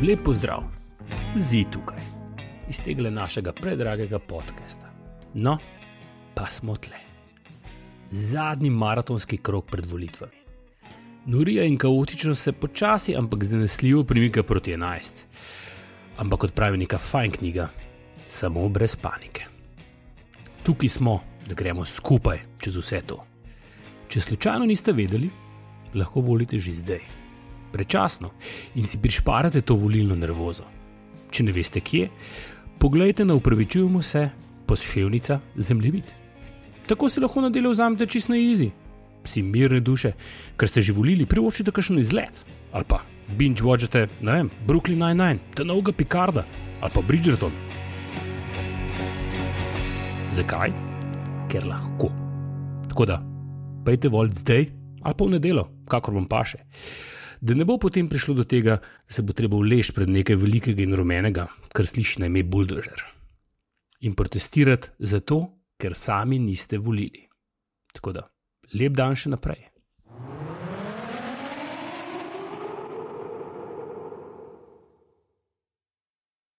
Lep pozdrav, zi tukaj, iz tega našega predragega podcasta. No, pa smo tle. Zadnji maratonski krok pred volitvami. Norija in kaotično se počasi, ampak zanesljivo premika proti 11. Ampak kot pravi neka fajn knjiga, samo brez panike. Tukaj smo, da gremo skupaj čez vse to. Če slučajno niste vedeli, lahko volite že zdaj, prečasno in si prišparate to volilno nervozo. Če ne veste kje, pogledajte na upravičujemo se, poševnica zemljevid. Tako si lahko na delo vzamete čisto easy, si mirne duše, ker ste že volili, privoščite kakšen izlet ali pa binge watchate, ne vem, Brooklyn Nine-Nine, ta novega Picarda ali pa Bridgerton. Zakaj? Ker lahko. Tako da, pejte volj zdaj ali pa v nedelo, kakor vam paše. Da ne bo potem prišlo do tega, da se bo treba vlež pred nekaj velikega in rumenega, kar sliši na ime buldožer. In protestirati zato, ker sami niste volili. Tako da, lep dan še naprej.